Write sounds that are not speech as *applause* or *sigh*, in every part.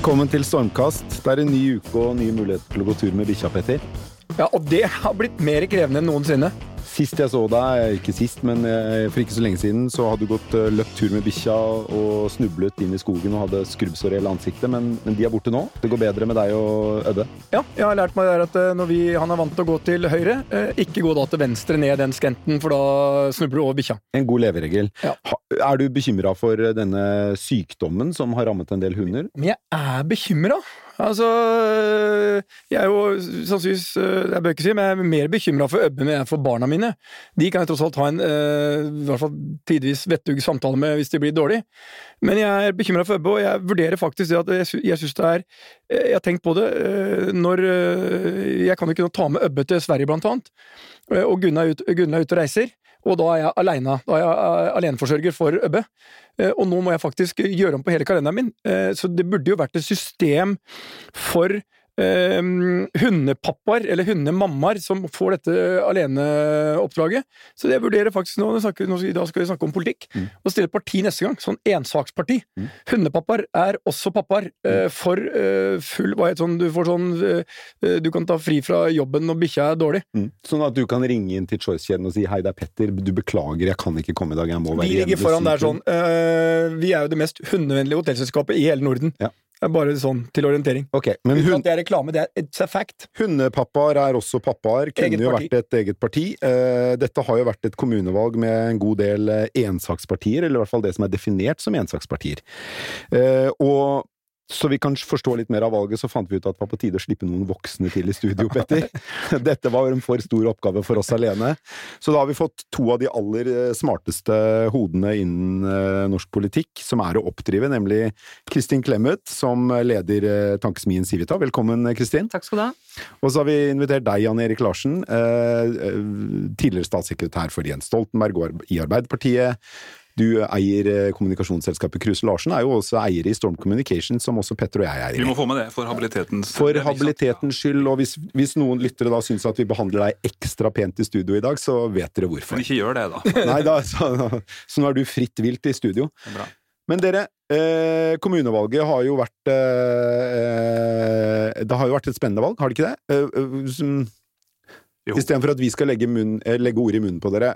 Velkommen til Stormkast. Det er en ny uke og nye muligheter til å gå tur med bikkja, Petter. Ja, og det har blitt mer krevende enn noensinne. Sist jeg så deg, ikke sist, men eh, for ikke så lenge siden, så hadde du gått eh, løpt tur med bikkja og snublet inn i skogen og hadde skrubbsår i hele ansiktet, men, men, de er borte nå. Det går bedre med deg og Ødde. Ja, jeg har lært meg at eh, når vi, han er vant til å gå til høyre, ikke gå da til venstre ned den skrenten, for da snubler du over bikkja. En god leveregel. Ja. Er du bekymra for denne sykdommen som har rammet en del hunder? Men jeg er bekymra. Altså, jeg er jo sannsynligvis Jeg bør ikke si, men jeg er mer bekymra for Øbbe enn for barna mine. De kan jeg tross alt ha en i hvert fall tidvis vettug samtale med hvis de blir dårlige. Men jeg er bekymra for Øbbe, og jeg vurderer faktisk det at jeg, jeg syns det er Jeg har tenkt på det når Jeg kan jo ikke ta med Øbbe til Sverige, blant annet, og Gunnar er ute ut og reiser. Og da er jeg aleine. Da er jeg aleneforsørger for Øbbe. Eh, og nå må jeg faktisk gjøre om på hele kalenderen min. Eh, så det burde jo vært et system for eh, hundepappaer, eller hundemammaer, som får dette aleneoppdraget. Så jeg vurderer faktisk nå, snakker, nå da skal vi snakke om politikk, mm. Og stille et parti neste gang. Sånn ensaksparti. Mm. Hundepappaer er også pappaer. Eh, mm. for eh, full hva heter sånn, Du får sånn eh, Du kan ta fri fra jobben når bikkja er dårlig. Mm. Sånn at du kan ringe inn til Choice-kjeden og si 'hei, det er Petter, du beklager, jeg kan ikke komme i dag, jeg må være hjemme'. Vi ligger foran der sånn. Uh, vi er jo det mest hundevennlige hotellselskapet i hele Norden. Ja. Bare sånn til orientering. Okay, men hun, at det er reklame, det er it's a fact. Hundepappaer er også pappaer. Kunne jo vært et eget parti. Uh, dette har jo vært et kommunevalg med en god del uh, ensakspartier, eller i hvert fall det som er definert som ensakspartier. Uh, og så vi kan forstå litt mer av valget, så fant vi ut at det var på tide å slippe noen voksne til i studio, Petter. *laughs* Dette var en for stor oppgave for oss alene. Så da har vi fått to av de aller eh, smarteste hodene innen eh, norsk politikk, som er å oppdrive, nemlig Kristin Clemet, som leder eh, Tankesmien Civita. Velkommen, Kristin. Takk skal du ha. Og så har vi invitert deg, Jan Erik Larsen, tidligere statssekretær for Jens Stoltenberg i Arbeiderpartiet. Du eier eh, kommunikasjonsselskapet Kruse Larsen, er jo også eier i Storm Communication, som også Petter og jeg er i. Vi må få med det for habilitetens For habilitetens skyld, og hvis, hvis noen lyttere da syns at vi behandler deg ekstra pent i studio i dag, så vet dere hvorfor. Men ikke gjør det, da. *laughs* Nei, da, så, så, nå er du fritt vilt i studio. Men dere, eh, kommunevalget har jo vært eh, eh, Det har jo vært et spennende valg, har det ikke det? Eh, som, Istedenfor at vi skal legge, munn, legge, ord i munnen på dere.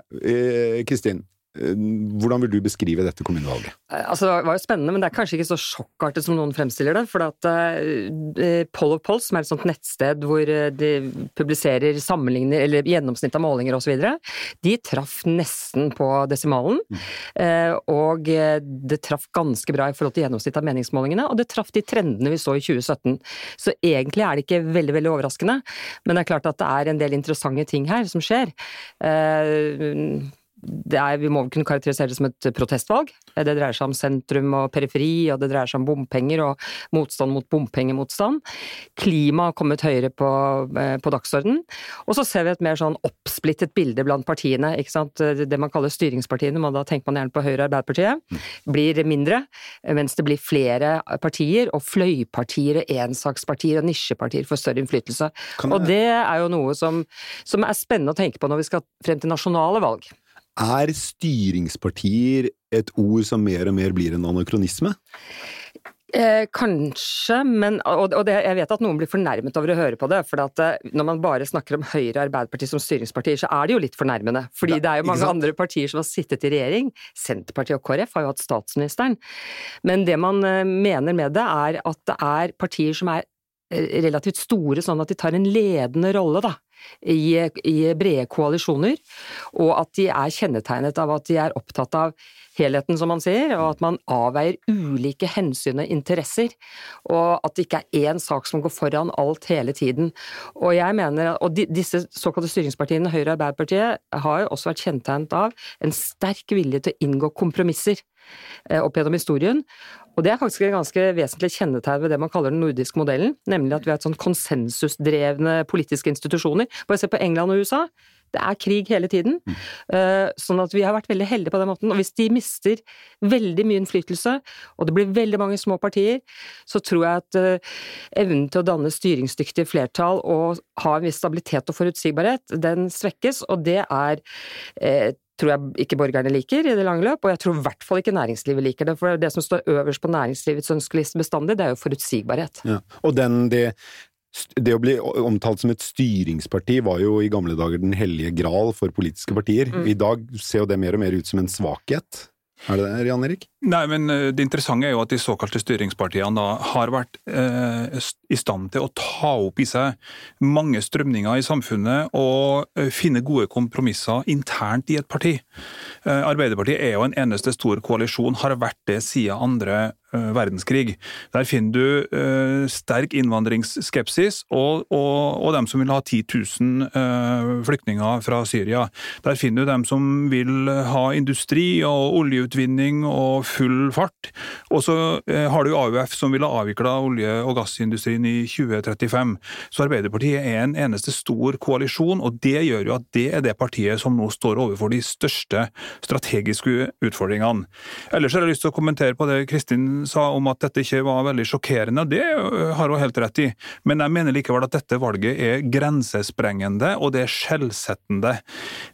Kristin, Eh, hvordan vil du beskrive dette kommunevalget? Eh, altså, det var jo spennende, men det er kanskje ikke så sjokkartet som noen fremstiller det. For at uh, Poll of Polls, som er et sånt nettsted hvor de publiserer sammenligner, eller gjennomsnitt av målinger osv., de traff nesten på desimalen. Mm. Uh, og det traff ganske bra i forhold til gjennomsnitt av meningsmålingene, og det traff de trendene vi så i 2017. Så egentlig er det ikke veldig, veldig overraskende, men det er klart at det er en del interessante ting her som skjer. Uh, er, vi må kunne karakterisere det som et protestvalg. Det dreier seg om sentrum og periferi, og det dreier seg om bompenger og motstand mot bompengemotstand. Klima har kommet høyere på, eh, på dagsordenen. Og så ser vi et mer sånn oppsplittet bilde blant partiene. ikke sant? Det man kaller styringspartiene, men da tenker man gjerne på Høyre og Arbeiderpartiet, blir mindre, mens det blir flere partier, og fløypartier og ensakspartier og nisjepartier får større innflytelse. Og det er jo noe som, som er spennende å tenke på når vi skal frem til nasjonale valg. Er styringspartier et ord som mer og mer blir en anakronisme? Eh, kanskje, men Og, og det, jeg vet at noen blir fornærmet over å høre på det. For at eh, når man bare snakker om Høyre og Arbeiderpartiet som styringspartier, så er det jo litt fornærmende. Fordi det er jo mange andre partier som har sittet i regjering. Senterpartiet og KrF har jo hatt statsministeren. Men det man eh, mener med det, er at det er partier som er eh, relativt store, sånn at de tar en ledende rolle, da i, i brede koalisjoner, og at de er kjennetegnet av at de er opptatt av helheten, som man sier, og at man avveier ulike hensyn og interesser, og at det ikke er én sak som går foran alt hele tiden. Og jeg mener, og disse såkalte styringspartiene, Høyre og Arbeiderpartiet, har jo også vært kjennetegnet av en sterk vilje til å inngå kompromisser opp gjennom historien, og det er faktisk et ganske vesentlig kjennetegn ved det man kaller den nordiske modellen, nemlig at vi har et sånn konsensusdrevne politiske institusjoner. Bare se på England og USA. Det er krig hele tiden. Mm. Sånn at vi har vært veldig heldige på den måten. Og hvis de mister veldig mye innflytelse, og det blir veldig mange små partier, så tror jeg at evnen til å danne styringsdyktige flertall og ha en viss stabilitet og forutsigbarhet, den svekkes, og det er tror jeg ikke borgerne liker i det lange løp, og jeg tror i hvert fall ikke næringslivet liker det. For det som står øverst på næringslivets ønskeliste bestandig, det er jo forutsigbarhet. Ja. Og den, det, det å bli omtalt som et styringsparti var jo i gamle dager den hellige gral for politiske partier. Mm. I dag ser jo det mer og mer ut som en svakhet. Er det det, Jan Erik? Nei, men eh, Det interessante er jo at de såkalte styringspartiene da har vært eh, i stand til å ta opp i seg mange strømninger i samfunnet og eh, finne gode kompromisser internt i et parti. Eh, Arbeiderpartiet er jo en eneste stor koalisjon, har vært det siden andre verdenskrig. Der finner du uh, sterk innvandringsskepsis og, og, og, dem som vil ha 10 000 uh, flyktninger fra Syria. Der finner du dem som vil ha industri og oljeutvinning og full fart. Og så har du AUF som vil ha avvikla olje- og gassindustrien i 2035. Så Arbeiderpartiet er en eneste stor koalisjon, og det gjør jo at det er det partiet som nå står overfor de største strategiske utfordringene. Ellers har jeg lyst til å kommentere på det Kristin sa om at dette ikke var veldig sjokkerende, det øh, har hun helt rett i. Men jeg mener likevel at dette valget er grensesprengende, og det er skjellsettende.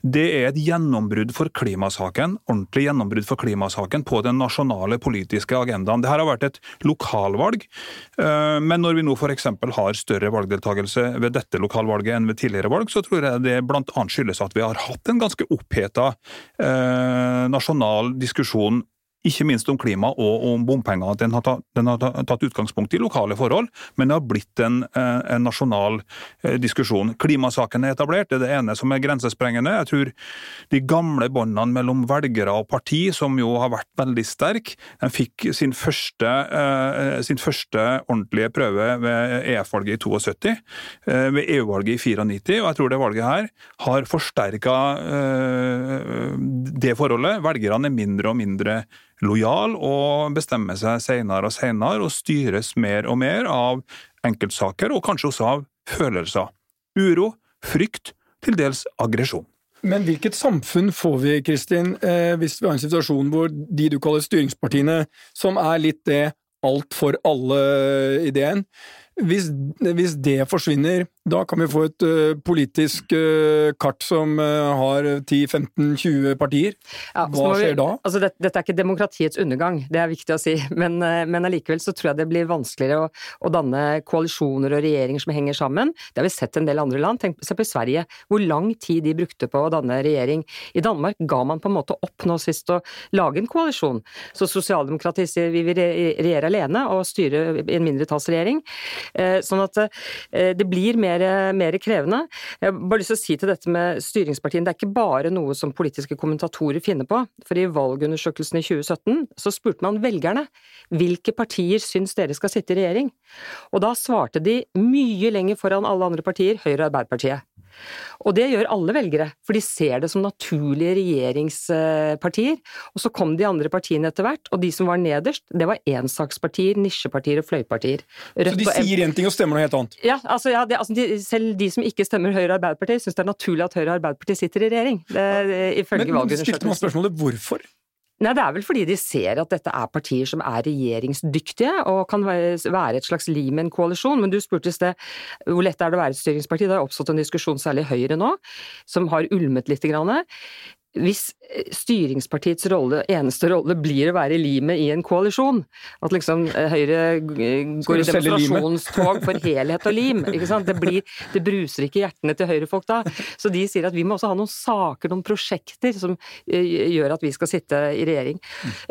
Det er et gjennombrudd for klimasaken, ordentlig gjennombrudd for klimasaken på den nasjonale politiske agendaen. Dette har vært et lokalvalg, øh, men når vi nå f.eks. har større valgdeltakelse ved dette lokalvalget enn ved tidligere valg, så tror jeg det bl.a. skyldes at vi har hatt en ganske oppheta eh, nasjonal diskusjon ikke minst om klima og om bompenger. Den har, tatt, den har tatt utgangspunkt i lokale forhold, men det har blitt en, eh, en, nasjonal eh, diskusjon. Klimasaken er etablert, det er det ene som er grensesprengende. Jeg tror de gamle båndene mellom velgere og parti, som jo har vært veldig sterke, de fikk sin første, eh, sin første ordentlige prøve ved EF-valget i 72, ved EU-valget i 94, og jeg tror det valget her har forsterka det forholdet. Velgerne er mindre og mindre lojal og bestemmer seg senere og senere og styres mer og mer av enkeltsaker, og kanskje også av følelser. Uro, frykt, til dels aggresjon. Men hvilket samfunn får vi, Kristin, eh, hvis vi har en situasjon hvor de du kaller styringspartiene, som er litt det alt for alle-ideen, hvis, hvis, det forsvinner, da kan vi få et uh, politisk uh, kart som uh, har 10-15-20 partier. Ja, Hva skjer da? Altså, det, dette er ikke demokratiets undergang, det er viktig å si. *laughs* Men, men allikevel så tror jeg det blir vanskeligere å, å, danne koalisjoner og regjeringer som henger sammen. Det har vi sett i en del andre land. Tenk se på Sverige, hvor lang tid de brukte på å danne regjering. I Danmark ga man på en måte opp nå sist å lage en koalisjon. Så sosialdemokratiet sier vi vil regjere alene og styre en mindretallsregjering. Eh, sånn at det blir mer, mer, krevende. Jeg har bare lyst til å si til dette med styringspartiene, det er ikke bare noe som politiske kommentatorer finner på. For i valgundersøkelsen i 2017 så spurte man velgerne hvilke partier syns dere skal sitte i regjering. Og da svarte de mye lenger foran alle andre partier, Høyre og Arbeiderpartiet. Og det gjør alle velgere, for de ser det som naturlige regjeringspartier. Og så kom de andre partiene etter hvert, og de som var nederst, det var ensakspartier, nisjepartier og fløypartier. Rødt så de sier én ting og stemmer noe helt annet? Ja, altså, ja det, altså de, selv de som ikke stemmer Høyre og Arbeiderpartiet, syns det er naturlig at Høyre og Arbeiderpartiet sitter i regjering. Det, ifølge Men stilte man spørsmålet hvorfor? Nei, Det er vel fordi de ser at dette er partier som er regjeringsdyktige og kan være et slags lim i en koalisjon. Men du spurte i sted hvor lett er det å være et styringsparti. Det har oppstått en diskusjon, særlig Høyre nå, som har ulmet litt. Grann hvis eh, styringspartiets rolle, eneste rolle blir å være i limet i en koalisjon, at liksom eh, Høyre går i demonstrasjonstog for helhet og lim, ikke sant? Det, blir, det bruser ikke hjertene til Høyre-folk da. Så de sier at vi må også ha noen saker, noen prosjekter, som eh, gjør at vi skal sitte i regjering.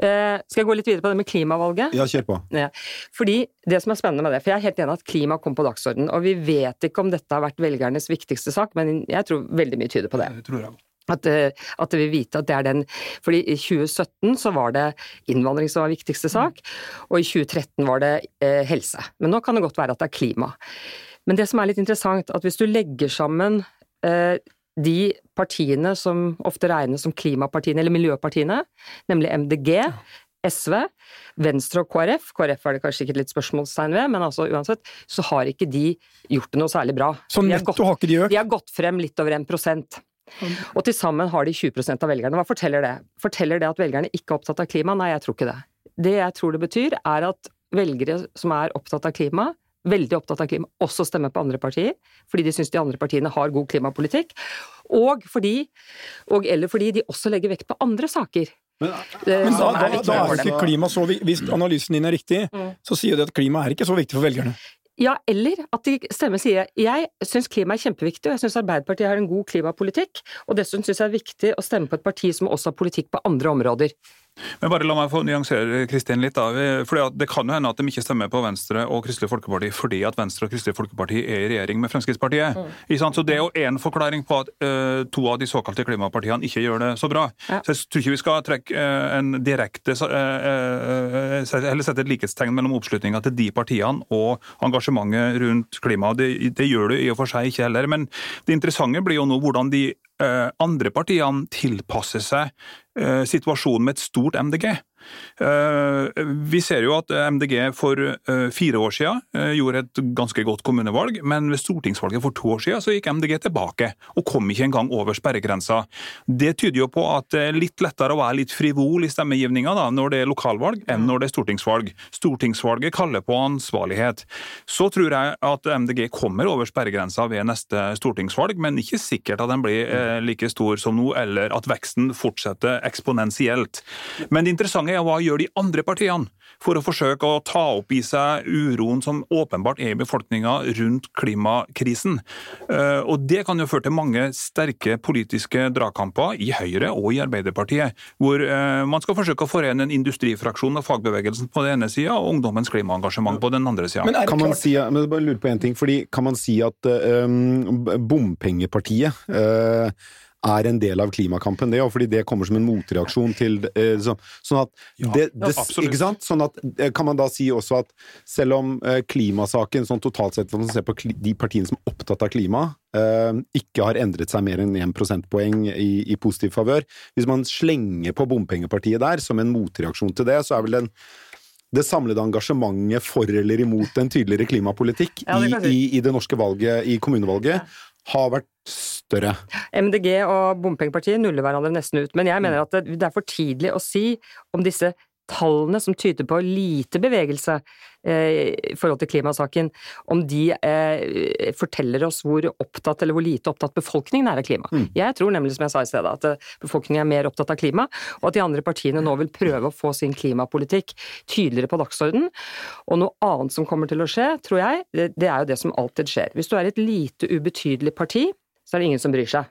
Skal jeg gå litt videre på det med klimavalget? Ja, kjør på. Ja. Fordi det som er spennende med det, for jeg er helt enig at klima kom på dagsordenen, og vi vet ikke om dette har vært velgernes viktigste sak, men jeg tror veldig mye tyder på det. det tror jeg. At, eh, at vi vite at det er den fordi i 2017 så var det innvandring som var viktigste sak, og i 2013 var det eh, helse. Men nå kan det godt være at det er klima. Men det som er litt interessant, at hvis du legger sammen eh, de partiene som ofte regnes som klimapartiene, eller miljøpartiene, nemlig MDG, SV, Venstre og KrF, KrF er det kanskje ikke et litt spørsmålstegn ved, men altså uansett, så har ikke de gjort det noe særlig bra. Så netto har ikke de økt? De har gått frem litt over 1 prosent. Og til sammen har de 20% av velgerne. Hva forteller det? Forteller det at velgerne ikke er opptatt av klima? Nei, jeg tror ikke det. Det jeg tror det betyr, er at velgere som er opptatt av klima, veldig opptatt av klima, også stemmer på andre partier, fordi de syns de andre partiene har god klimapolitikk, og fordi, og eller fordi de også legger vekt på andre saker. Men, men da, da, da, er ikke klima så Hvis analysen din er riktig, mm. så sier det at klima er ikke så viktig for velgerne. Ja, eller at de stemmer sier jeg syns klima er kjempeviktig, og jeg syns Arbeiderpartiet har en god klimapolitikk, og dessuten syns jeg det er viktig å stemme på et parti som også har politikk på andre områder. Men bare La meg få nyansere Kristin litt. da, fordi Det kan jo hende at de ikke stemmer på Venstre og Kristelig Folkeparti fordi at Venstre og Kristelig Folkeparti er i regjering med Fremskrittspartiet. Mm. Så Det er jo én forklaring på at uh, to av de såkalte klimapartiene ikke gjør det så bra. Ja. Så Jeg tror ikke vi skal trekke uh, en direkte uh, eller sette et likhetstegn mellom oppslutninga til de partiene og engasjementet rundt klima. Det, det gjør det i og for seg ikke heller. Men det interessante blir jo nå hvordan de andre partiene tilpasser seg Eh, situasjonen med et stort MDG. Eh, vi ser jo at MDG for eh, fire år siden gjorde et ganske godt kommunevalg, men ved stortingsvalget for to år siden så gikk MDG tilbake, og kom ikke engang over sperregrensa. Det tyder jo på at det er litt lettere å være litt frivol i stemmegivninga når det er lokalvalg, enn når det er stortingsvalg. Stortingsvalget kaller på ansvarlighet. Så tror jeg at MDG kommer over sperregrensa ved neste stortingsvalg, men ikke sikkert at den blir like stor som nå, eller at veksten fortsetter eksponentielt. Men det interessante er hva gjør de andre partiene for å forsøke å ta opp i seg uroen som åpenbart er i befolkninga rundt klimakrisen. Eh, og Det kan jo føre til mange sterke politiske dragkamper i Høyre og i Arbeiderpartiet, hvor eh, man skal forsøke å forene en industrifraksjon av fagbevegelsen på den ene sida og ungdommens klimaengasjement på den andre sida. Kan man si, men bare lurer på en ting, fordi kan man si at um, bompengepartiet uh, er en del av klimakampen, det, og fordi det kommer som en motreaksjon til eh, så, Sånn at det, det ja, Ikke sant? Sånn at eh, Kan man da si også at selv om eh, klimasaken sånn totalt sett, hvis man ser på de partiene som er opptatt av klima, eh, ikke har endret seg mer enn 1 prosentpoeng i, i positiv favør Hvis man slenger på bompengepartiet der som en motreaksjon til det, så er vel den det samlede engasjementet for eller imot en tydeligere klimapolitikk ja, i, i, i, det norske valget, i kommunevalget, har vært større. MDG og bompengepartiet nuller hverandre nesten ut, men jeg mener at det er for tidlig å si om disse tallene som tyder på lite bevegelse eh, i forhold til klimasaken, om de eh, forteller oss hvor opptatt eller hvor lite opptatt befolkningen er av klima. Mm. Jeg tror nemlig, som jeg sa i stedet, at eh, befolkningen er mer opptatt av klima, og at de andre partiene nå vil prøve å få sin klimapolitikk tydeligere på dagsorden. Og noe annet som kommer til å skje, tror jeg, det, det er jo det som alltid skjer. Hvis du er et lite ubetydelig parti, så er det ingen som bryr seg.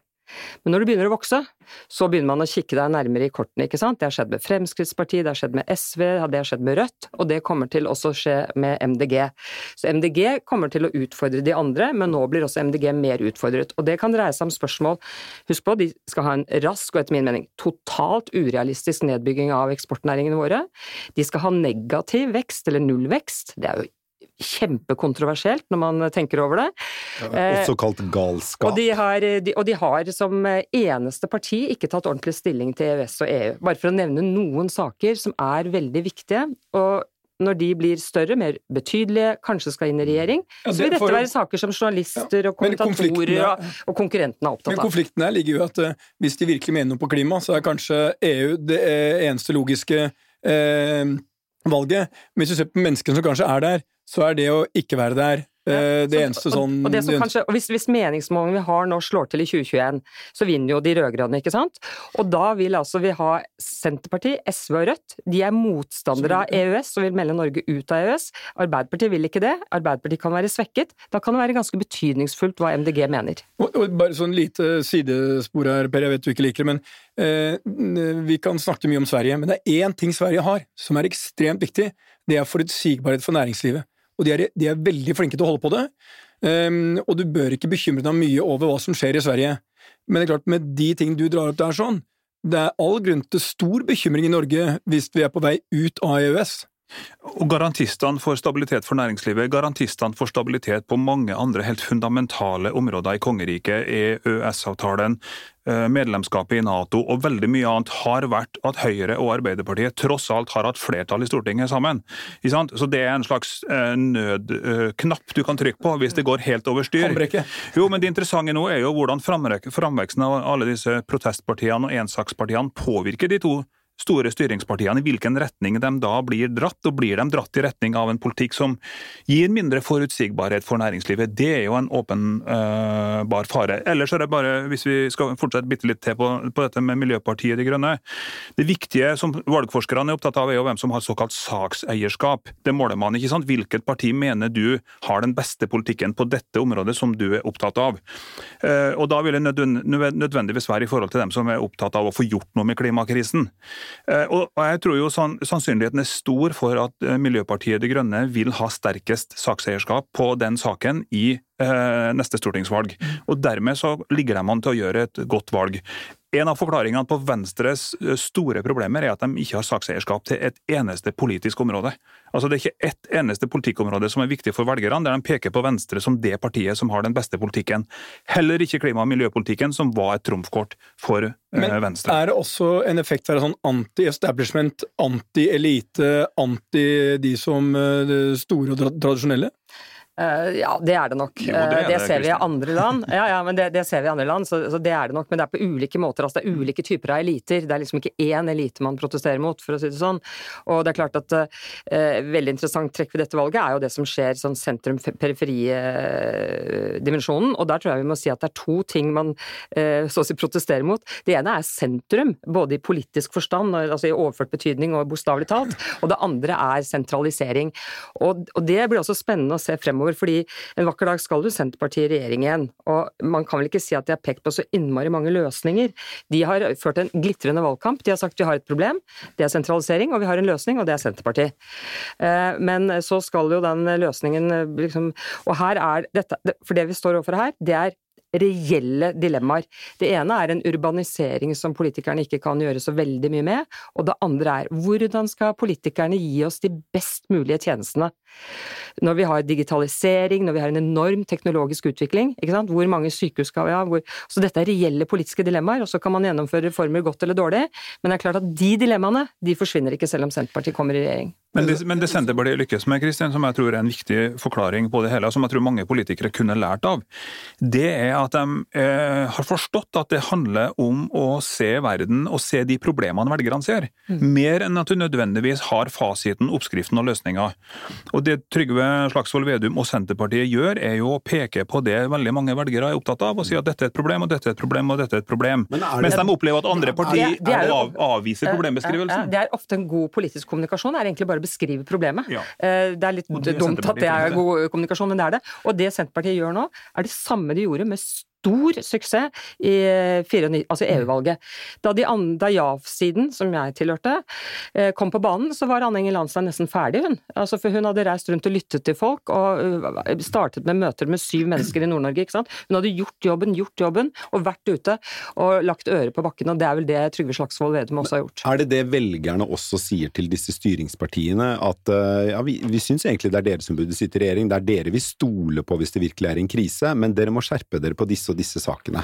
Men når du begynner å vokse, så begynner man å kikke deg nærmere i kortene, ikke sant. Det har skjedd med Fremskrittspartiet, det har skjedd med SV, det har skjedd med Rødt, og det kommer til også å skje med MDG. Så MDG kommer til å utfordre de andre, men nå blir også MDG mer utfordret. Og det kan dreie seg om spørsmål Husk på, de skal ha en rask og etter min mening totalt urealistisk nedbygging av eksportnæringene våre. De skal ha negativ vekst, eller nullvekst. Det er jo kjempekontroversielt når man tenker over det. Ja, også kalt galskap. Og de, har, de, og de, har, som eneste parti ikke tatt ordentlig stilling til EØS og EU. Bare for å nevne noen saker som er veldig viktige. og når de blir større, mer betydelige, kanskje skal inn i regjering, ja, det, så vil dette for, være saker som journalister ja, og kommentatorer og, og konkurrentene er opptatt av. Men konflikten her ligger jo at uh, hvis de virkelig mener noe på klima, så er kanskje EU det eneste logiske uh, valget. Men hvis du ser på menneskene som kanskje er der, så er det å ikke være der eh, det eneste sånn og, og, kanskje, og Hvis, hvis meningsmålingene vi har nå slår til i 2021, så vinner jo de rød-grønne, ikke sant? Og da vil altså vi ha Senterpartiet, SV og Rødt. De er motstandere av EØS og vil melde Norge ut av EØS. Arbeiderpartiet vil ikke det. Arbeiderpartiet kan være svekket. Da kan det være ganske betydningsfullt hva MDG mener. Og, og bare sånn lite sidespor her, Per, jeg vet du ikke liker det, men eh, vi kan snakke mye om Sverige. Men det er én ting Sverige har som er ekstremt viktig. Det er forutsigbarhet for næringslivet og de er, de er, veldig flinke til å holde på det. Um, og du bør ikke bekymre deg mye over hva som skjer i Sverige. Men det er klart, med de ting du drar opp der sånn, det er all grunn til stor bekymring i Norge hvis vi er på vei ut av EØS. Og Garantistene for stabilitet for næringslivet, garantistene for stabilitet på mange andre helt fundamentale områder i kongeriket, EØS-avtalen, eh, medlemskapet i Nato og veldig mye annet har vært at Høyre og Arbeiderpartiet tross alt har hatt flertall i Stortinget sammen. Så det er en slags eh, nødknapp du kan trykke på hvis det går helt over styr. Jo, men Det interessante nå er jo hvordan framveksten av alle disse protestpartiene og ensakspartiene påvirker de to store styringspartiene, i hvilken retning de da blir dratt. Og blir de dratt i retning av en politikk som gir mindre forutsigbarhet for næringslivet? Det er jo en åpenbar uh, fare. Ellers er det bare, hvis vi skal fortsette bitte litt til på, på, dette med Miljøpartiet De Grønne Det viktige som valgforskerne er opptatt av, er jo hvem som har såkalt sakseierskap. Det måler man, ikke sant? Hvilket parti mener du har den beste politikken på dette området som du er opptatt av? Uh, og da vil det nødvendigvis være i forhold til dem som er opptatt av å få gjort noe med klimakrisen. Eh, og jeg tror jo sannsynligheten er stor for at eh, Miljøpartiet De Grønne vil ha sterkest sakseierskap på den saken i eh, neste stortingsvalg. Og Dermed så ligger de an til å gjøre et godt valg. En av forklaringene på Venstres store problemer er at de ikke har sakseierskap til et eneste politisk område. Altså Det er ikke ett eneste politikkområde som er viktig for velgerne, der de peker på Venstre som det partiet som har den beste politikken. Heller ikke klima- og miljøpolitikken, som var et trumfkort for Men Venstre. Men er det også en effekt av sånn anti-establishment, anti-elite, anti de som store og tradisjonelle? Uh, ja, det er det nok. Jo, det, er det, det, ser vi i andre land. Ja, ja, men det, det, ser vi i andre land, så, så, det er det nok. Men det er på ulike måter. altså Det er ulike typer av eliter. Det er liksom ikke én elite man protesterer mot, for å si det sånn. Og det er klart at uh, veldig interessant trekk ved dette valget er jo det som skjer sånn sentrum-periferi-dimensjonen. Og der tror jeg vi må si at det er to ting man uh, så å si protesterer mot. Det ene er sentrum, både i politisk forstand, altså i overført betydning og bokstavelig talt. Og det andre er sentralisering. Og, og det blir også spennende å se fremover fremover. fordi en vakker dag skal jo Senterpartiet i regjering igjen, og man kan vel ikke si at de har pekt på så innmari mange løsninger. De har ført en glitrende valgkamp. De har sagt vi har et problem, det er sentralisering, og vi har en løsning, og det er Senterpartiet. Eh, men så skal jo den løsningen eh, liksom Og her er dette For det vi står overfor her, det er reelle dilemmaer. Det ene er en urbanisering som politikerne ikke kan gjøre så veldig mye med, og det andre er hvordan skal politikerne gi oss de best mulige tjenestene? Når vi har digitalisering, når vi har en enorm teknologisk utvikling, hvor mange sykehus skal vi ha? Hvor... Så dette er reelle politiske dilemmaer, og så kan man gjennomføre reformer godt eller dårlig, men det er klart at de dilemmaene de forsvinner ikke selv om Senterpartiet kommer i regjering. Men det, men det Senterpartiet lykkes med, Kristin, som jeg tror er en viktig forklaring på det hele, som jeg tror mange politikere kunne lært av, det er at de eh, har forstått at det handler om å se verden og se de problemene velgerne ser, mm. mer enn at du nødvendigvis har fasiten, oppskriften og løsninga. Og Det Trygve Slagsvold Vedum og Senterpartiet gjør, er jo å peke på det veldig mange velgere er opptatt av, og si at dette er et problem, og dette er et problem, og dette er et problem. Det, Mens de opplever at andre partier av, avviser problembeskrivelsen. Det er ofte en god politisk kommunikasjon, er egentlig bare bare beskrive problemet. Ja. Eh, det er litt dumt at det er god kommunikasjon, men det er det. Og det Senterpartiet gjør nå, er det samme de gjorde med stor suksess i altså mm. EU-valget. Da, da ja-siden, som jeg tilhørte, eh, kom på banen, så var Anne Inger Landstein nesten ferdig, hun. Altså, for hun hadde reist rundt og lyttet til folk, og uh, startet med møter med syv mennesker i Nord-Norge. ikke sant? Hun hadde gjort jobben, gjort jobben, og vært ute og lagt øret på bakken. Og det er vel det Trygve Slagsvold Vedum også har gjort. Er det det velgerne også sier til disse styringspartiene, at ja, vi, vi syns egentlig det er dere som burde sitte i regjering, det er dere vi stoler på hvis det virkelig er en krise, men dere må skjerpe dere på disse og disse sakene.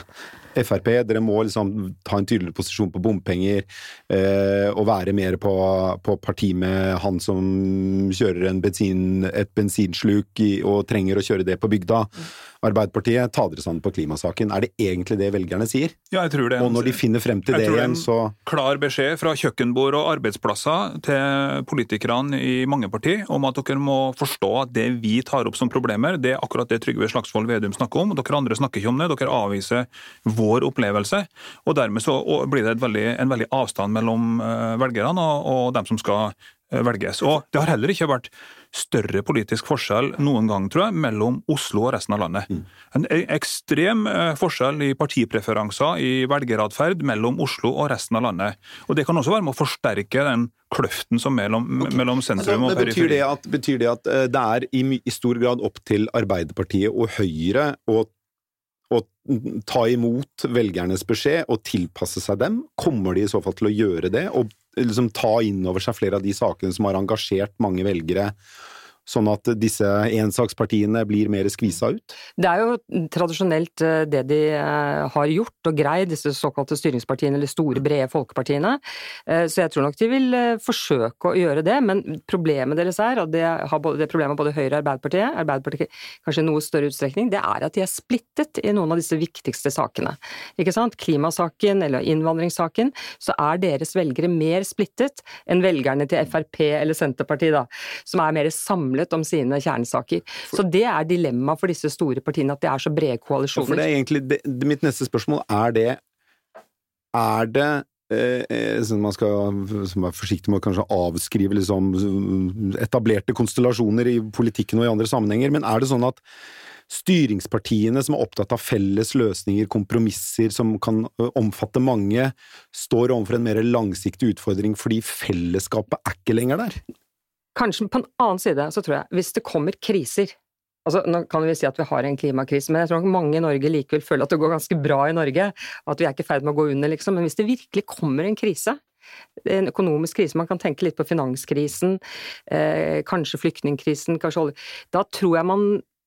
Frp, dere må liksom ta en tydeligere posisjon på bompenger, eh, og være mer på, på, parti med han som kjører bensin, et bensinsluk i, og trenger å kjøre det på bygda. Arbeiderpartiet, ta dere sammen på klimasaken. Er det egentlig det velgerne sier? Ja, jeg tror det. Og når de finner frem til det igjen, så Klar beskjed fra kjøkkenbord og arbeidsplasser til politikerne i mange partier om at dere må forstå at det vi tar opp som problemer, det er akkurat det Trygve Slagsvold Vedum snakker om. Dere andre snakker ikke om det. Dere avviser vår opplevelse. og Dermed så blir det veldig, en veldig avstand mellom eh, velgerne og, og dem som skal eh, velges. Og Det har heller ikke vært større politisk forskjell noen gang, tror jeg, mellom Oslo og resten av landet. Mm. En ekstrem eh, forskjell i partipreferanser, i velgeratferd, mellom Oslo og resten av landet. Og Det kan også være med å forsterke den kløften som mellom, okay. mellom sentrum altså, og periferi. Betyr det, at, betyr det at eh, det er i, i stor grad opp til Arbeiderpartiet og Høyre å å ta imot velgernes beskjed og tilpasse seg dem? Kommer de i så fall til å gjøre det? Og liksom ta inn over seg flere av de sakene som har engasjert mange velgere sånn at disse ensakspartiene blir mer skvisa ut? Det er jo tradisjonelt eh, det de eh, har gjort og greid, disse såkalte styringspartiene eller store, brede folkepartiene. Eh, så jeg tror nok de vil forsøke å gjøre det, men problemet deres er, og det det problemet både Høyre og Arbeiderpartiet, Arbeiderpartiet kanskje i noe større utstrekning, det er at de er splittet i noen av disse viktigste sakene. Ikke sant? Klimasaken eller innvandringssaken, så er deres velgere mer splittet enn velgerne til Frp eller Senterpartiet, da, som er mer samlet samlet om sine kjernesaker. Så det er dilemmaet for disse store partiene, at det er så brede koalisjoner. For det er egentlig det, Mitt neste spørsmål er det Er det eh, sånn man skal være forsiktig med å kanskje avskrive liksom, etablerte konstellasjoner i politikken og i andre sammenhenger, men er det sånn at styringspartiene som er opptatt av felles løsninger, kompromisser som kan omfatte mange, står overfor en mer langsiktig utfordring fordi fellesskapet er ikke lenger der? Kanskje på en annen side så tror jeg, hvis det kommer kriser Altså, nå kan vi si at vi har en klimakrise, men jeg tror nok mange i Norge likevel føler at det går ganske bra i Norge, og at vi er ikke i ferd med å gå under, liksom. Men hvis det virkelig kommer en krise, en økonomisk krise, man kan tenke litt på finanskrisen, eh, kanskje flyktningkrisen, kanskje olje Da tror jeg man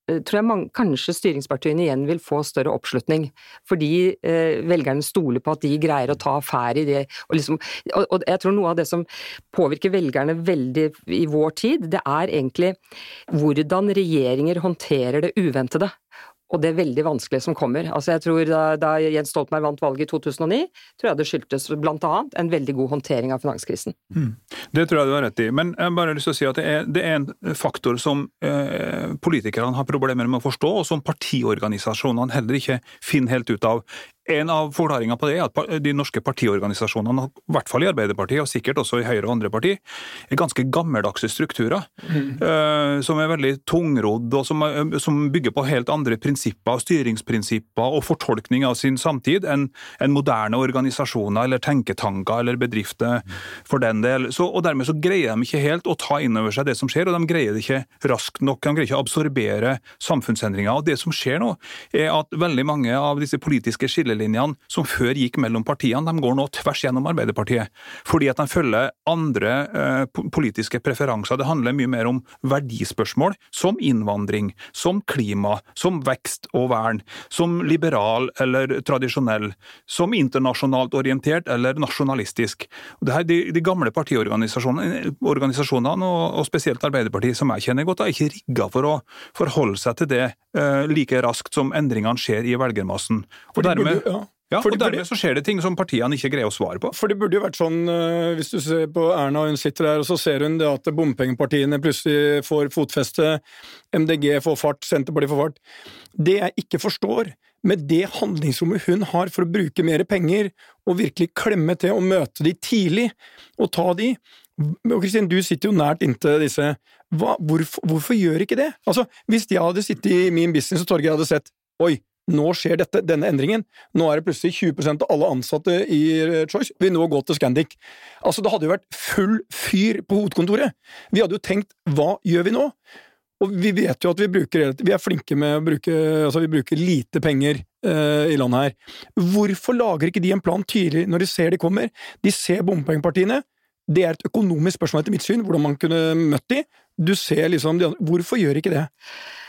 tror jeg man, kanskje styringspartiene igjen vil få større oppslutning. Fordi eh, velgerne stoler på at de greier å ta affære i det. Og, liksom, og, og, jeg tror noe av det som påvirker velgerne veldig i vår tid, det er egentlig hvordan regjeringer håndterer det uventede og det er veldig vanskelig som kommer. Altså jeg tror Da, da Jens Stoltenberg vant valget i 2009, tror jeg det skyldtes bl.a. en veldig god håndtering av finanskrisen. Mm. Det tror jeg du har rett i. Men jeg bare har lyst til å si at det er, det er en faktor som eh, politikerne har problemer med å forstå, og som partiorganisasjonene heller ikke finner helt ut av. En av forklaringene på det er at de norske partiorganisasjonene, i hvert fall i Arbeiderpartiet, og sikkert også i Høyre og andre partier, er ganske gammeldagse strukturer. Mm. Som er veldig tungrodd, og som, uh, som, bygger på helt andre prinsipper, styringsprinsipper og fortolkning av sin samtid enn en moderne organisasjoner eller tenketanker eller bedrifter for den del. Så, og Dermed så greier de ikke helt å ta inn over seg det som skjer, og de greier det ikke raskt nok. De greier ikke å absorbere samfunnsendringer. Og Det som skjer nå, er at veldig mange av disse politiske skillelinjene skillelinjene som før gikk mellom partiene, de går nå tvers gjennom Arbeiderpartiet. Fordi at de følger andre eh, politiske preferanser. Det handler mye mer om verdispørsmål, som innvandring, som klima, som vekst og vern, som liberal eller tradisjonell, som internasjonalt orientert eller nasjonalistisk. Det her, de, de gamle partiorganisasjonene og, og, spesielt Arbeiderpartiet, som jeg kjenner godt, er ikke rigga for å forholde seg til det like raskt som endringene skjer i velgermassen. Og dermed, ja. Og Dermed så skjer det ting som partiene ikke greier å svare på. For det burde jo vært sånn, uh, hvis du ser på Erna, hun sitter der, og så ser hun det at bompengepartiene plutselig får fotfeste, MDG får fart, Senterpartiet får fart. Det jeg ikke forstår, med det handlingsrommet hun har for å bruke mer penger, og virkelig klemme til og møte de tidlig, og ta de og Kristin, du sitter jo nært inntil disse. Hva, hvorfor, hvorfor, gjør ikke det? Altså, Hvis jeg hadde sittet i min business og Torgeir hadde sett Oi, nå skjer dette, denne endringen. Nå er det plutselig 20% av alle ansatte i eh, Choice vil nå gå til Scandic. Altså, det hadde jo vært full fyr på hovedkontoret. Vi hadde jo tenkt hva gjør vi nå? Og vi vet jo at vi bruker Vi er flinke med å bruke Altså, vi bruker lite penger uh, i landet her. Hvorfor lager ikke de en plan tydelig når de ser de kommer? De ser bompengepartiene. Det er et økonomisk spørsmål etter mitt syn, hvordan man kunne møtt de. Du ser liksom de andre. Hvorfor gjør ikke det?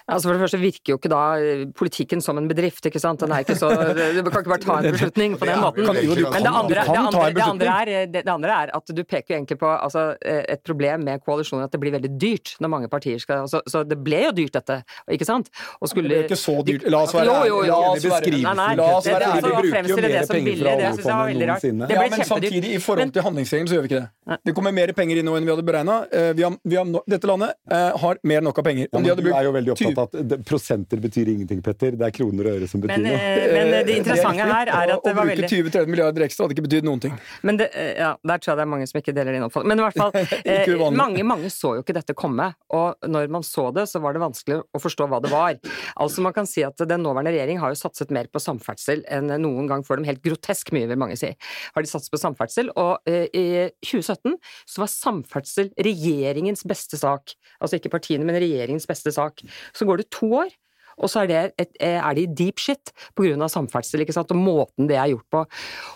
Altså For det første virker jo ikke da eh, politikken som en bedrift, ikke sant. Den er ikke så, du kan ikke bare ta en beslutning på den måten. Men det andre, det andre, det andre, er, det andre er at du peker jo egentlig på altså, eh, et problem med koalisjonen, at det blir veldig dyrt når mange partier skal altså, Så det ble jo dyrt, dette, ikke sant? Og skulle, det ble ikke så dyrt. La oss være ærlige. La oss være ærlige, vi bruker jo mer penger fra oljefondet noensinne. Ja, men samtidig, i forhold til handlingsregelen, så gjør vi ikke det. Det kommer mer penger inn nå enn vi hadde beregna. Eh, dette landet har mer enn nok av penger. Om de hadde brukt at det, prosenter betyr ingenting, Petter. Det er kroner og øre som betyr men, noe. Eh, men det *laughs* interessante her er at det var veldig Å bruke 20-30 milliarder ekstra hadde ikke betydd noen ting. Men det, eh, ja, Der tror jeg det er mange som ikke deler din oppfatning. Men i hvert fall, *laughs* eh, mange, mange så jo ikke dette komme. Og når man så det, så var det vanskelig å forstå hva det var. Altså Man kan si at den nåværende regjering har jo satset mer på samferdsel enn noen gang før dem. Helt grotesk mye, vil mange si. Har de satset på samferdsel. Og eh, i 2017 så var samferdsel regjeringens beste sak. Altså ikke partiene, men regjeringens beste sak. Så går det to år. og så er, det et, er de deep shit pga. samferdsel ikke sant? og måten det er gjort på.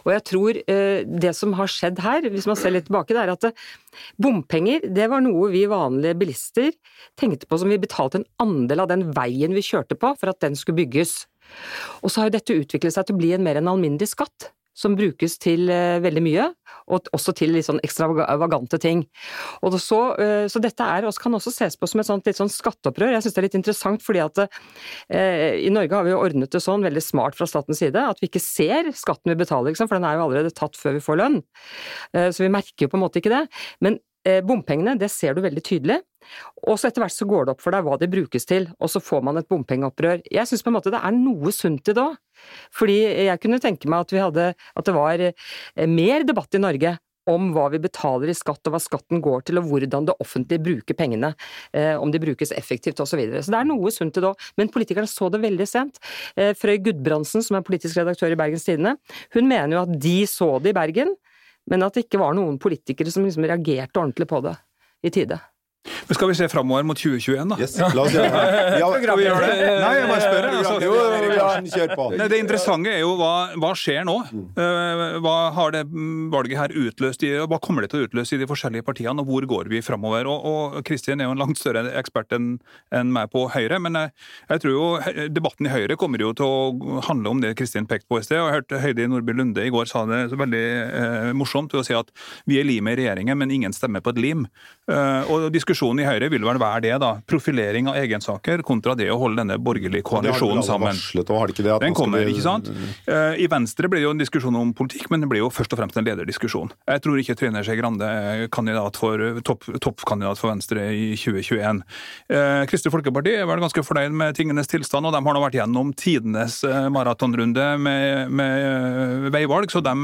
Og jeg tror eh, det som har skjedd her, hvis man ser litt tilbake, det er at eh, bompenger det var noe vi vanlige bilister tenkte på som vi betalte en andel av den veien vi kjørte på for at den skulle bygges. Og så har jo dette utviklet seg til å bli en mer enn alminnelig skatt som brukes til uh, veldig mye, og også til litt sånn ekstravagante ting. Så, uh, så dette er, kan også ses på som et sånt, litt sånn skatteopprør. Jeg syns det er litt interessant fordi at eh, i Norge har vi jo ordnet det sånn veldig smart fra statens side at vi ikke ser skatten vi betaler, liksom, for den er jo allerede tatt før vi får lønn. så vi merker jo på en måte ikke det. Men bompengene, det ser du veldig tydelig. Og så etter hvert så går det opp for deg hva de brukes til, og så får man et bompengeopprør. Jeg syns på en måte det er noe sunt i det òg. Fordi jeg kunne tenke meg at, vi hadde, at det var eh, mer debatt i Norge om hva vi betaler i skatt og hva skatten går til, og hvordan det offentlige bruker pengene. Eh, om de brukes effektivt osv. Så, videre. så det er noe sunt i det òg. Men politikerne så det veldig sent. Eh, Frøy Gudbrandsen, som er politisk redaktør i Bergens Tidende, hun mener jo at de så det i Bergen, men at det ikke var noen politikere som liksom reagerte ordentlig på det i tide. Men Skal vi se framover mot 2021, da? Yes, la oss gjøre det. *laughs* Ja, skal vi gjøre det? Nei, jeg bare spør. Altså, jo, kjør på. Nei, det interessante er jo hva, hva skjer nå? Eh, hva har det valget her utløst i, hva kommer det til å utløse i de forskjellige partiene, og hvor går vi framover? Og Kristin er jo en langt større ekspert enn en meg på Høyre, men jeg, jeg, tror jo debatten i Høyre kommer jo til å handle om det Kristin pekte på i sted. og Jeg hørte Heidi Nordby Lunde i går sa det så veldig eh, morsomt ved å si at vi er limet i regjeringen, men ingen stemmer på et lim. Eh, og diskusjonen i Høyre vil vel være det, da. Profilering av egensaker kontra det å holde denne borgerlige koalisjonen sammen. Varslet, har det ikke det Den kommer, ikke sant? Eh, I Venstre blir det jo en diskusjon om politikk, men det blir jo først og fremst en lederdiskusjon. Jeg tror ikke Trine Skei Grande er kandidat for, topp, toppkandidat for Venstre i 2021. Eh, Kristelig Folkeparti er vel ganske fornøyd med tingenes tilstand, og de har nå vært gjennom tidenes eh, maratonrunde med, med, veivalg, så de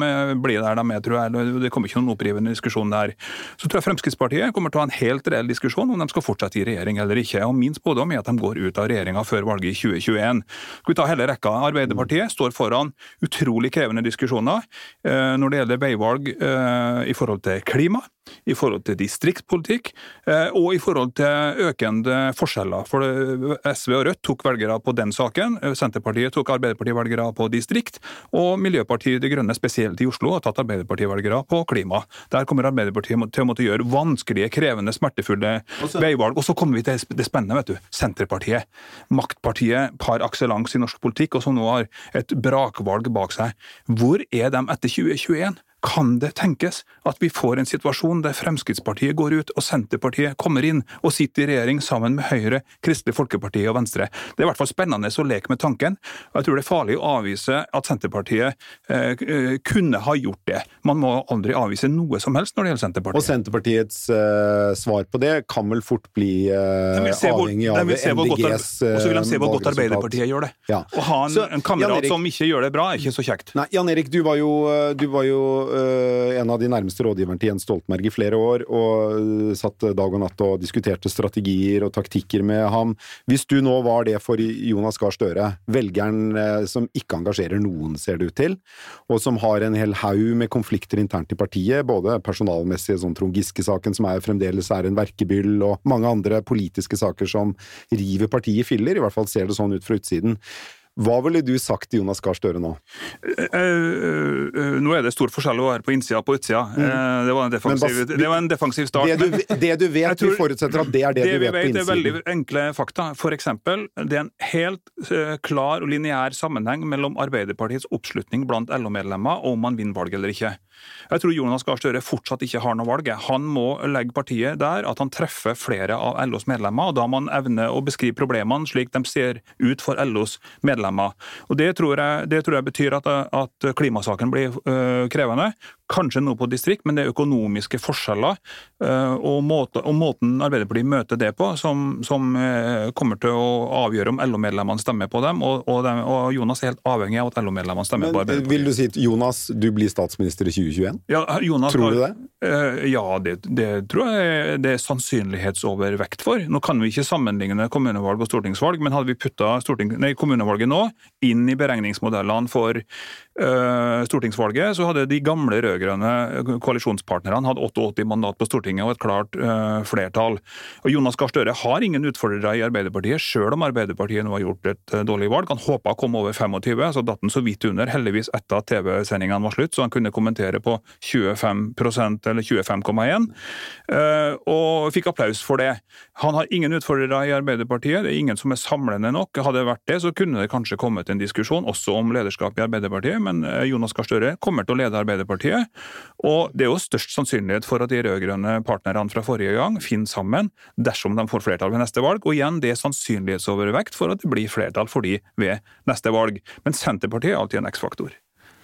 blir der de er, tror jeg. Det kommer ikke noen opprivende diskusjon der. Så tror jeg Fremskrittspartiet kommer til å ha en helt reell diskusjon om de skal fortsette i regjering eller ikke. Og Min spådom er at de går ut av regjeringa før valget i 2021. Skal vi ta hele rekka? Arbeiderpartiet står foran utrolig krevende diskusjoner eh, når det gjelder veivalg eh, i forhold til klima i forhold til distriktspolitikk eh, og i forhold til økende forskjeller. For SV og Rødt tok velgere på den saken, Senterpartiet tok Arbeiderparti-velgere på distrikt, og Miljøpartiet De Grønne, spesielt i Oslo, har tatt Arbeiderparti-velgere på klima. Der kommer Arbeiderpartiet til å måtte gjøre vanskelige, krevende, smertefulle veivalg. Og så kommer vi til det spennende, vet du. Senterpartiet. Maktpartiet par akselans i norsk politikk, og som nå har et brakvalg bak seg. Hvor er de etter 2021? Kan det tenkes at vi får en situasjon der Fremskrittspartiet går ut og Senterpartiet kommer inn og sitter i regjering sammen med Høyre, Kristelig Folkeparti og Venstre? Det er i hvert fall spennende å leke med tanken. Jeg tror det er farlig å avvise at Senterpartiet eh, eh, kunne ha gjort det. Man må aldri avvise noe som helst når det gjelder Senterpartiet. Og Senterpartiets eh, svar på det kan vel fort bli eh, avhengig av MDGs valgresultat. Og så vil de se hvor godt Arbeiderpartiet gjør det. Ja. Å ha en, en kamerat som ikke gjør det bra, er ikke så kjekt. Nei, Jan Erik, du var jo, du var jo uh, en av de nærmeste rådgiverne til Jens Stoltenberg i flere år, og uh, satt dag og natt og diskuterte strategier og taktikker med ham. Hvis du nå var det for Jonas Gahr Støre, velgeren som ikke engasjerer noen, ser det ut til, og som har en hel haug med konflikter internt i partiet, både personalmessig, sånn Trond Giske-saken som er, fremdeles er en verkebyll, og mange andre politiske saker som river partiet i filler, i hvert fall ser det sånn ut fra utsiden. Hva ville du sagt til Jonas Gahr Støre nå? Uh, uh, uh, nå er det stor forskjell å være på innsida og på utsida. Mm. det, var defensiv, det, var en defensiv, start. Det du, det du vet, tror, vi forutsetter at det er det, det du vet, vet på innsiden. Det er veldig enkle fakta. For eksempel, det er en helt klar og lineær sammenheng mellom Arbeiderpartiets oppslutning blant LO-medlemmer og om man vinner valget eller ikke. Jeg tror Jonas Gahr Støre fortsatt ikke har noe valg. Han må legge partiet der at han treffer flere av LOs medlemmer, og da må han evne å beskrive problemene slik de ser ut for LOs medlemmer. Og Det tror jeg, det tror jeg betyr at, at klimasaken blir øh, krevende kanskje noe på distrikt, men det er økonomiske forskjeller eh, og, måte, og måten Arbeiderpartiet møter det på, som, som eh, kommer til å avgjøre om LO-medlemmene stemmer på dem. Og, og, dem. og, Jonas er helt avhengig av at LO-medlemmene stemmer men, på Arbeiderpartiet. Vil du si at Jonas, du blir statsminister i 2021? Ja, Jonas, tror du det? Ja, det, det, tror jeg det er sannsynlighetsovervekt for. Nå kan vi ikke sammenligne kommunevalg og stortingsvalg, men hadde vi putta kommunevalget nå inn i beregningsmodellene for stortingsvalget, så hadde de gamle rød-grønne koalisjonspartnerne hatt 88 mandat på Stortinget og et klart uh, flertall. Og Jonas Gahr Støre har ingen utfordrere i Arbeiderpartiet, sjøl om Arbeiderpartiet nå har gjort et uh, dårlig valg. Han håpa å komme over 25, så datt han så vidt under, heldigvis etter at TV-sendingene var slutt, så han kunne kommentere på 25% eller 25,1, og fikk applaus for det. Han har ingen utfordrere i Arbeiderpartiet, det er ingen som er samlende nok. Hadde det vært det, så kunne det kanskje kommet en diskusjon også om lederskap i Arbeiderpartiet, men eh, Jonas Gahr Støre kommer til å lede Arbeiderpartiet. Og det er jo størst sannsynlighet for at de rød-grønne partnerne fra forrige gang finner sammen dersom de får flertall ved neste valg. Og igjen, det er sannsynlighetsovervekt for at det blir flertall for de ved neste valg. Men Senterpartiet er alltid en X-faktor.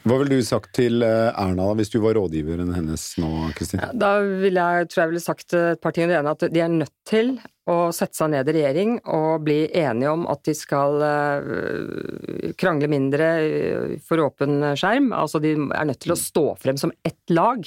Hva ville du sagt til Erna Erna hvis du var rådgiveren hennes nå, Kristin? Da ville jeg, tror jeg ville sagt et par ting. Det ene at de er nødt til å sette seg ned i regjering og bli enige om at de skal uh, krangle mindre for åpen skjerm. Altså de er nødt til å stå frem som ett lag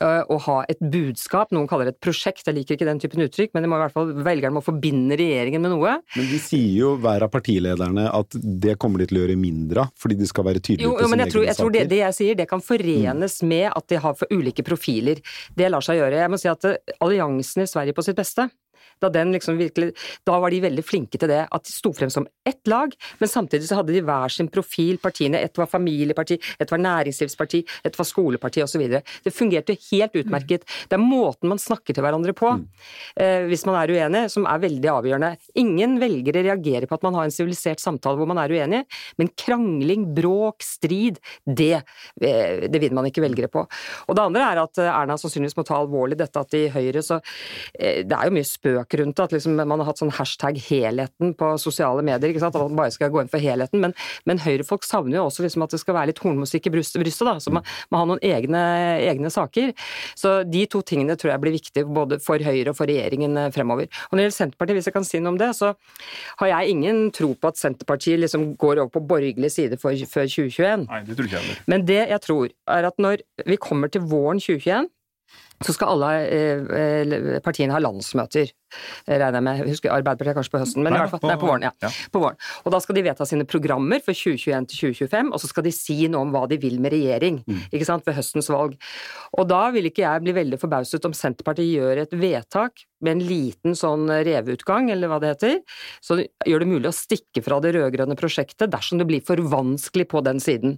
uh, og ha et budskap. Noen kaller det et prosjekt, jeg liker ikke den typen uttrykk, men det må i hvert fall velgerne må forbinde regjeringen med noe. Men de sier jo hver av partilederne at det kommer de til å gjøre mindre av, fordi de skal være tydelige jo, på sine egne saker. Jeg tror det, det, jeg sier, det kan forenes mm. med at de har for ulike profiler. Det lar seg gjøre. Jeg må si at alliansen i Sverige på sitt beste da den liksom virkelig Da var de veldig flinke til det, at de sto frem som ett lag, men samtidig så hadde de hver sin profil, partiene. Ett var familieparti, ett var næringslivsparti, ett var skoleparti osv. Det fungerte helt utmerket. Det er måten man snakker til hverandre på, mm. eh, hvis man er uenig, som er veldig avgjørende. Ingen velgere reagerer på at man har en sivilisert samtale hvor man er uenig, men krangling, bråk, strid, det, eh, det vinner man ikke velgere på. Og det andre er at Erna sannsynligvis må ta alvorlig dette at i Høyre så eh, Det er jo mye spøk spøk rundt at liksom man har hatt sånn hashtag 'helheten' på sosiale medier. ikke sant? At man bare skal gå inn for helheten. Men, men høyrefolk savner jo også liksom at det skal være litt hornmusikk i brystet, brystet da, så man, må har noen egne, egne, saker. Så de to tingene tror jeg blir viktige både for Høyre og for regjeringen eh, fremover. Og når det gjelder Senterpartiet, hvis jeg kan si noe om det, så har jeg ingen tro på at Senterpartiet liksom går over på borgerlig side for, før 2021. Nei, det tror ikke jeg heller. Men det jeg tror, er at når vi kommer til våren 2021 så skal alle eh, eh, partiene ha landsmøter regner jeg med. Jeg husker Arbeiderpartiet kanskje på høsten, men nei, i hvert fall, på, nei, på, våren, ja. ja. på våren. Og da skal de vedta sine programmer for 2021 til 2025, og så skal de si noe om hva de vil med regjering mm. ikke sant, ved høstens valg. Og da vil ikke jeg bli veldig forbauset om Senterpartiet gjør et vedtak med en liten sånn reveutgang, eller hva det heter, så gjør det mulig å stikke fra det rød-grønne prosjektet dersom det blir for vanskelig på den siden.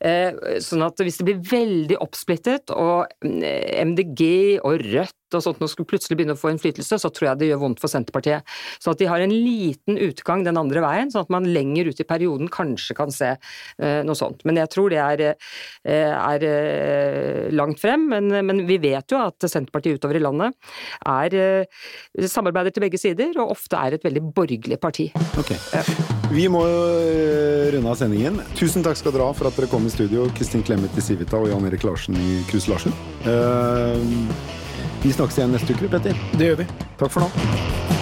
Eh, sånn at hvis det blir veldig oppsplittet, og MDG mm, og Rødt og sånt nå skulle plutselig begynne å få innflytelse, så tror jeg det gjør vondt for Senterpartiet. Så at de har en liten utgang den andre veien, sånn at man lenger ut i perioden kanskje kan se uh, noe sånt. Men jeg tror det er, uh, er uh, langt frem. Men, men, vi vet jo at Senterpartiet utover i landet er samarbeider til begge sider, og ofte er et veldig borgerlig parti. Okay. Vi må runde av sendingen. Tusen takk skal dere ha for at dere kom i studio, Kristin Clemet i Civita og Jan Erik Larsen i Krus Larsen. Uh, vi snakkes igjen neste uke, Petter. Det gjør vi. Takk for nå.